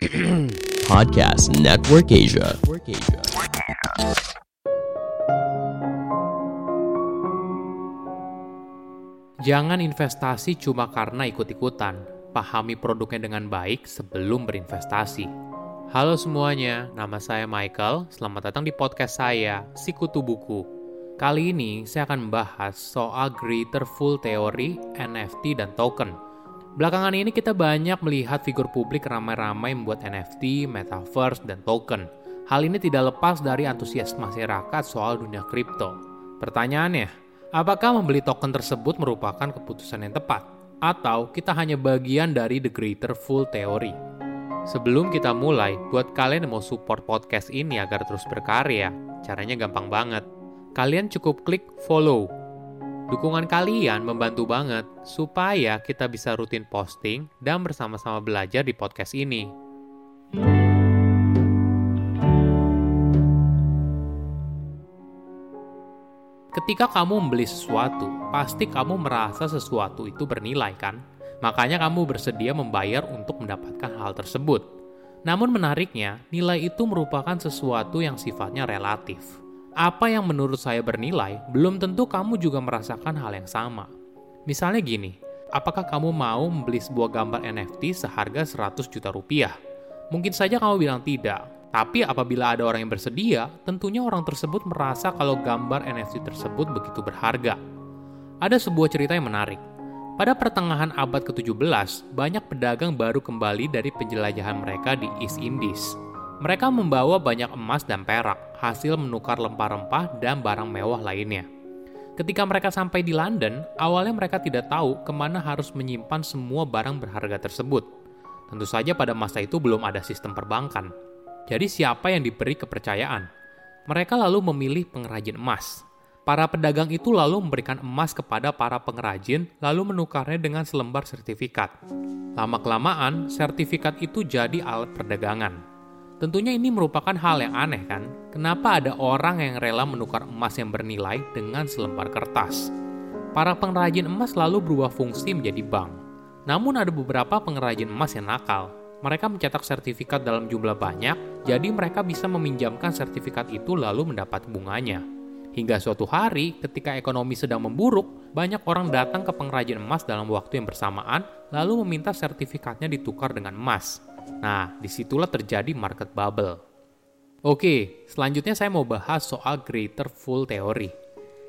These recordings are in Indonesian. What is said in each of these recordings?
Podcast Network Asia. Jangan investasi cuma karena ikut-ikutan. Pahami produknya dengan baik sebelum berinvestasi. Halo semuanya, nama saya Michael. Selamat datang di podcast saya, Sikutu Buku. Kali ini saya akan membahas soal Greater Full Theory, NFT, dan token Belakangan ini kita banyak melihat figur publik ramai-ramai membuat NFT, metaverse, dan token. Hal ini tidak lepas dari antusias masyarakat soal dunia kripto. Pertanyaannya, apakah membeli token tersebut merupakan keputusan yang tepat? Atau kita hanya bagian dari the greater full theory? Sebelum kita mulai, buat kalian yang mau support podcast ini agar terus berkarya, caranya gampang banget. Kalian cukup klik follow Dukungan kalian membantu banget supaya kita bisa rutin posting dan bersama-sama belajar di podcast ini. Ketika kamu membeli sesuatu, pasti kamu merasa sesuatu itu bernilai kan? Makanya kamu bersedia membayar untuk mendapatkan hal tersebut. Namun menariknya, nilai itu merupakan sesuatu yang sifatnya relatif apa yang menurut saya bernilai, belum tentu kamu juga merasakan hal yang sama. Misalnya gini, apakah kamu mau membeli sebuah gambar NFT seharga 100 juta rupiah? Mungkin saja kamu bilang tidak, tapi apabila ada orang yang bersedia, tentunya orang tersebut merasa kalau gambar NFT tersebut begitu berharga. Ada sebuah cerita yang menarik. Pada pertengahan abad ke-17, banyak pedagang baru kembali dari penjelajahan mereka di East Indies. Mereka membawa banyak emas dan perak, hasil menukar rempah-rempah dan barang mewah lainnya. Ketika mereka sampai di London, awalnya mereka tidak tahu ke mana harus menyimpan semua barang berharga tersebut. Tentu saja pada masa itu belum ada sistem perbankan. Jadi siapa yang diberi kepercayaan? Mereka lalu memilih pengrajin emas. Para pedagang itu lalu memberikan emas kepada para pengrajin, lalu menukarnya dengan selembar sertifikat. Lama-kelamaan, sertifikat itu jadi alat perdagangan. Tentunya ini merupakan hal yang aneh kan? Kenapa ada orang yang rela menukar emas yang bernilai dengan selembar kertas? Para pengrajin emas lalu berubah fungsi menjadi bank. Namun ada beberapa pengrajin emas yang nakal. Mereka mencetak sertifikat dalam jumlah banyak, jadi mereka bisa meminjamkan sertifikat itu lalu mendapat bunganya. Hingga suatu hari, ketika ekonomi sedang memburuk, banyak orang datang ke pengrajin emas dalam waktu yang bersamaan, lalu meminta sertifikatnya ditukar dengan emas. Nah, di situlah terjadi market bubble. Oke, selanjutnya saya mau bahas soal greater full theory.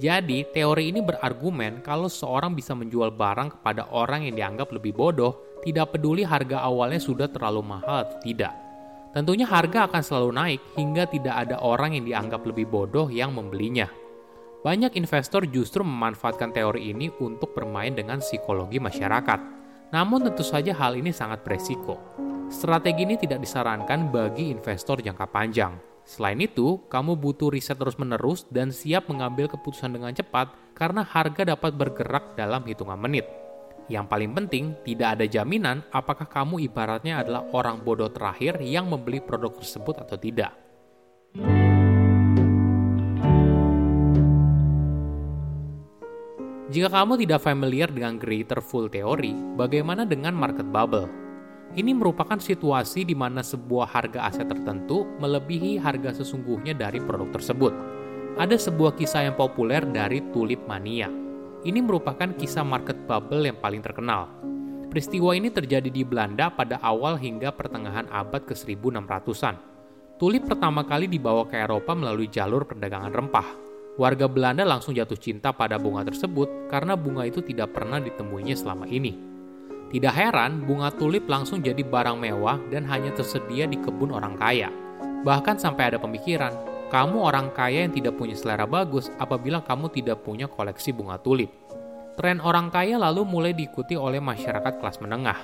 Jadi, teori ini berargumen kalau seorang bisa menjual barang kepada orang yang dianggap lebih bodoh, tidak peduli harga awalnya sudah terlalu mahal atau tidak. Tentunya harga akan selalu naik hingga tidak ada orang yang dianggap lebih bodoh yang membelinya. Banyak investor justru memanfaatkan teori ini untuk bermain dengan psikologi masyarakat. Namun tentu saja hal ini sangat beresiko. Strategi ini tidak disarankan bagi investor jangka panjang. Selain itu, kamu butuh riset terus-menerus dan siap mengambil keputusan dengan cepat karena harga dapat bergerak dalam hitungan menit. Yang paling penting, tidak ada jaminan apakah kamu ibaratnya adalah orang bodoh terakhir yang membeli produk tersebut atau tidak. Jika kamu tidak familiar dengan Greater Full Theory, bagaimana dengan market bubble? Ini merupakan situasi di mana sebuah harga aset tertentu melebihi harga sesungguhnya dari produk tersebut. Ada sebuah kisah yang populer dari tulip mania. Ini merupakan kisah market bubble yang paling terkenal. Peristiwa ini terjadi di Belanda pada awal hingga pertengahan abad ke-1600-an. Tulip pertama kali dibawa ke Eropa melalui jalur perdagangan rempah. Warga Belanda langsung jatuh cinta pada bunga tersebut karena bunga itu tidak pernah ditemuinya selama ini. Tidak heran, bunga tulip langsung jadi barang mewah dan hanya tersedia di kebun orang kaya. Bahkan sampai ada pemikiran, kamu orang kaya yang tidak punya selera bagus apabila kamu tidak punya koleksi bunga tulip. Tren orang kaya lalu mulai diikuti oleh masyarakat kelas menengah.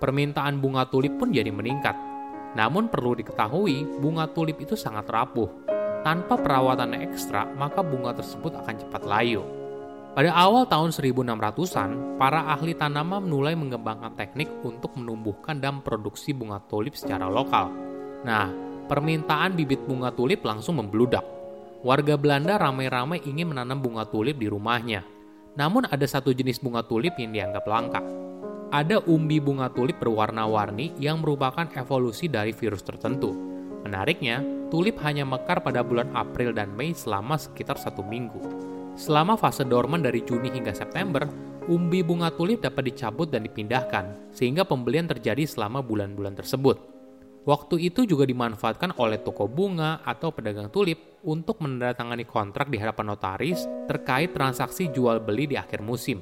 Permintaan bunga tulip pun jadi meningkat. Namun perlu diketahui, bunga tulip itu sangat rapuh. Tanpa perawatan ekstra, maka bunga tersebut akan cepat layu. Pada awal tahun 1600-an, para ahli tanaman mulai mengembangkan teknik untuk menumbuhkan dan produksi bunga tulip secara lokal. Nah, permintaan bibit bunga tulip langsung membludak. Warga Belanda ramai-ramai ingin menanam bunga tulip di rumahnya. Namun ada satu jenis bunga tulip yang dianggap langka. ada umbi bunga tulip berwarna-warni yang merupakan evolusi dari virus tertentu. Menariknya, tulip hanya mekar pada bulan April dan Mei selama sekitar satu minggu. Selama fase dorman dari Juni hingga September, umbi bunga tulip dapat dicabut dan dipindahkan, sehingga pembelian terjadi selama bulan-bulan tersebut. Waktu itu juga dimanfaatkan oleh toko bunga atau pedagang tulip untuk menandatangani kontrak di hadapan notaris terkait transaksi jual beli di akhir musim.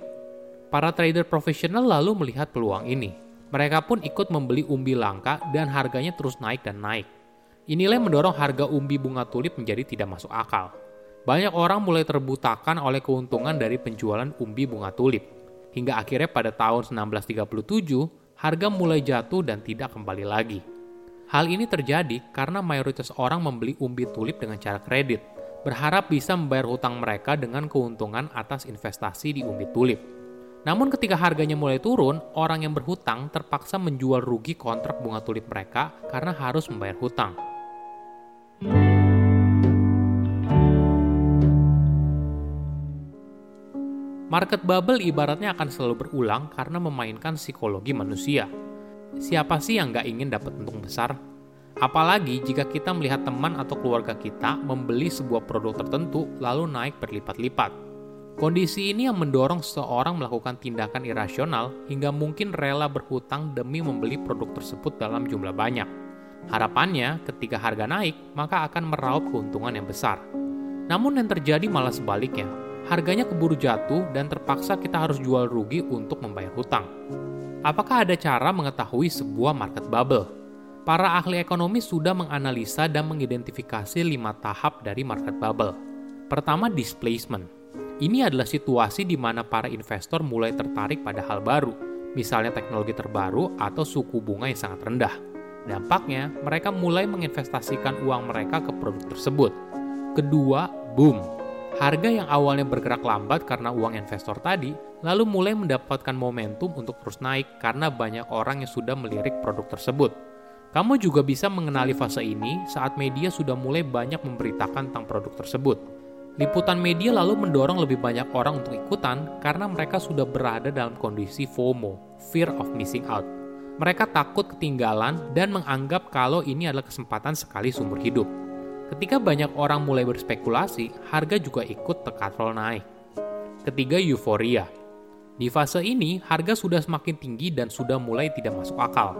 Para trader profesional lalu melihat peluang ini. Mereka pun ikut membeli umbi langka dan harganya terus naik dan naik. Inilah yang mendorong harga umbi bunga tulip menjadi tidak masuk akal. Banyak orang mulai terbutakan oleh keuntungan dari penjualan umbi bunga tulip. Hingga akhirnya pada tahun 1637, harga mulai jatuh dan tidak kembali lagi. Hal ini terjadi karena mayoritas orang membeli umbi tulip dengan cara kredit, berharap bisa membayar hutang mereka dengan keuntungan atas investasi di umbi tulip. Namun ketika harganya mulai turun, orang yang berhutang terpaksa menjual rugi kontrak bunga tulip mereka karena harus membayar hutang. Market bubble ibaratnya akan selalu berulang karena memainkan psikologi manusia. Siapa sih yang nggak ingin dapat untung besar? Apalagi jika kita melihat teman atau keluarga kita membeli sebuah produk tertentu lalu naik berlipat-lipat. Kondisi ini yang mendorong seseorang melakukan tindakan irasional hingga mungkin rela berhutang demi membeli produk tersebut dalam jumlah banyak. Harapannya, ketika harga naik, maka akan meraup keuntungan yang besar. Namun yang terjadi malah sebaliknya, harganya keburu jatuh dan terpaksa kita harus jual rugi untuk membayar hutang. Apakah ada cara mengetahui sebuah market bubble? Para ahli ekonomi sudah menganalisa dan mengidentifikasi lima tahap dari market bubble. Pertama, displacement ini adalah situasi di mana para investor mulai tertarik pada hal baru, misalnya teknologi terbaru atau suku bunga yang sangat rendah. Dampaknya, mereka mulai menginvestasikan uang mereka ke produk tersebut. Kedua, boom. Harga yang awalnya bergerak lambat karena uang investor tadi, lalu mulai mendapatkan momentum untuk terus naik karena banyak orang yang sudah melirik produk tersebut. Kamu juga bisa mengenali fase ini saat media sudah mulai banyak memberitakan tentang produk tersebut Liputan media lalu mendorong lebih banyak orang untuk ikutan karena mereka sudah berada dalam kondisi FOMO, fear of missing out. Mereka takut ketinggalan dan menganggap kalau ini adalah kesempatan sekali seumur hidup. Ketika banyak orang mulai berspekulasi, harga juga ikut tekatrol naik. Ketiga, euforia. Di fase ini, harga sudah semakin tinggi dan sudah mulai tidak masuk akal.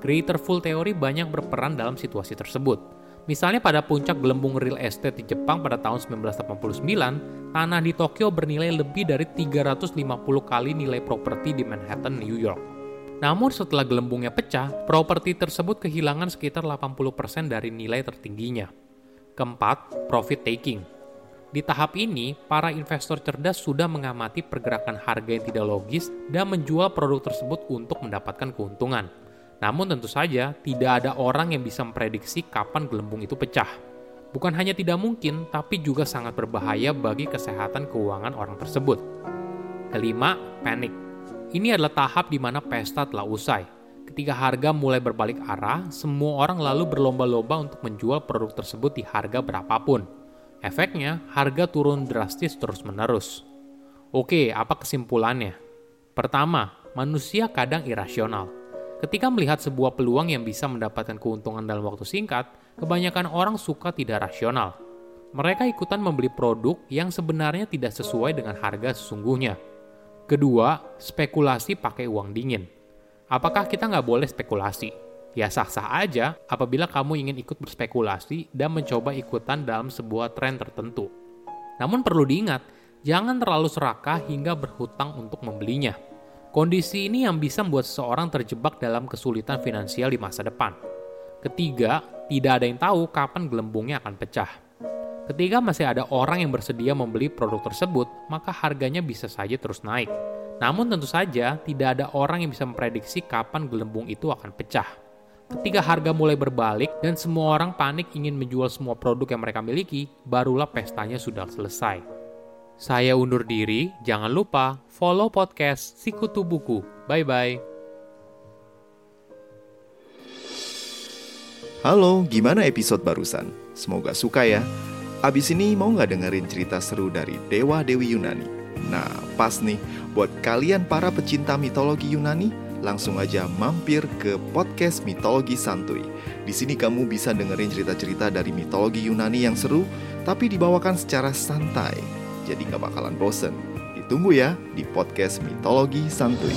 Greater Full Theory banyak berperan dalam situasi tersebut Misalnya pada puncak gelembung real estate di Jepang pada tahun 1989, tanah di Tokyo bernilai lebih dari 350 kali nilai properti di Manhattan, New York. Namun setelah gelembungnya pecah, properti tersebut kehilangan sekitar 80% dari nilai tertingginya. Keempat, profit taking. Di tahap ini, para investor cerdas sudah mengamati pergerakan harga yang tidak logis dan menjual produk tersebut untuk mendapatkan keuntungan. Namun tentu saja tidak ada orang yang bisa memprediksi kapan gelembung itu pecah. Bukan hanya tidak mungkin, tapi juga sangat berbahaya bagi kesehatan keuangan orang tersebut. Kelima, panik. Ini adalah tahap di mana pesta telah usai. Ketika harga mulai berbalik arah, semua orang lalu berlomba-lomba untuk menjual produk tersebut di harga berapapun. Efeknya, harga turun drastis terus-menerus. Oke, apa kesimpulannya? Pertama, manusia kadang irasional Ketika melihat sebuah peluang yang bisa mendapatkan keuntungan dalam waktu singkat, kebanyakan orang suka tidak rasional. Mereka ikutan membeli produk yang sebenarnya tidak sesuai dengan harga sesungguhnya. Kedua, spekulasi pakai uang dingin. Apakah kita nggak boleh spekulasi? Ya sah-sah aja apabila kamu ingin ikut berspekulasi dan mencoba ikutan dalam sebuah tren tertentu. Namun perlu diingat, jangan terlalu serakah hingga berhutang untuk membelinya Kondisi ini yang bisa membuat seseorang terjebak dalam kesulitan finansial di masa depan. Ketiga, tidak ada yang tahu kapan gelembungnya akan pecah. Ketika masih ada orang yang bersedia membeli produk tersebut, maka harganya bisa saja terus naik. Namun tentu saja tidak ada orang yang bisa memprediksi kapan gelembung itu akan pecah. Ketika harga mulai berbalik dan semua orang panik ingin menjual semua produk yang mereka miliki, barulah pestanya sudah selesai. Saya undur diri, jangan lupa follow podcast Sikutu Buku. Bye-bye. Halo, gimana episode barusan? Semoga suka ya. Abis ini mau nggak dengerin cerita seru dari Dewa Dewi Yunani? Nah, pas nih buat kalian para pecinta mitologi Yunani, langsung aja mampir ke podcast Mitologi Santuy. Di sini kamu bisa dengerin cerita-cerita dari mitologi Yunani yang seru, tapi dibawakan secara santai. Jadi nggak bakalan bosen. Ditunggu ya di podcast Mitologi Santuy.